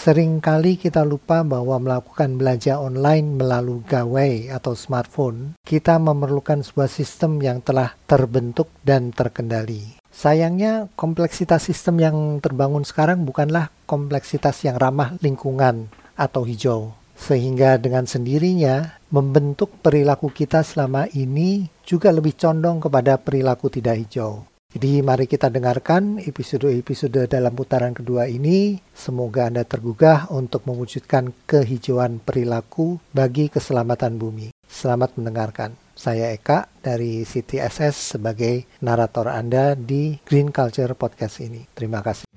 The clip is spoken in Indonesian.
Seringkali kita lupa bahwa melakukan belanja online melalui gawai atau smartphone, kita memerlukan sebuah sistem yang telah terbentuk dan terkendali. Sayangnya, kompleksitas sistem yang terbangun sekarang bukanlah kompleksitas yang ramah lingkungan atau hijau, sehingga dengan sendirinya membentuk perilaku kita selama ini juga lebih condong kepada perilaku tidak hijau. Jadi mari kita dengarkan episode-episode dalam putaran kedua ini. Semoga Anda tergugah untuk mewujudkan kehijauan perilaku bagi keselamatan bumi. Selamat mendengarkan. Saya Eka dari CTSS sebagai narator Anda di Green Culture Podcast ini. Terima kasih.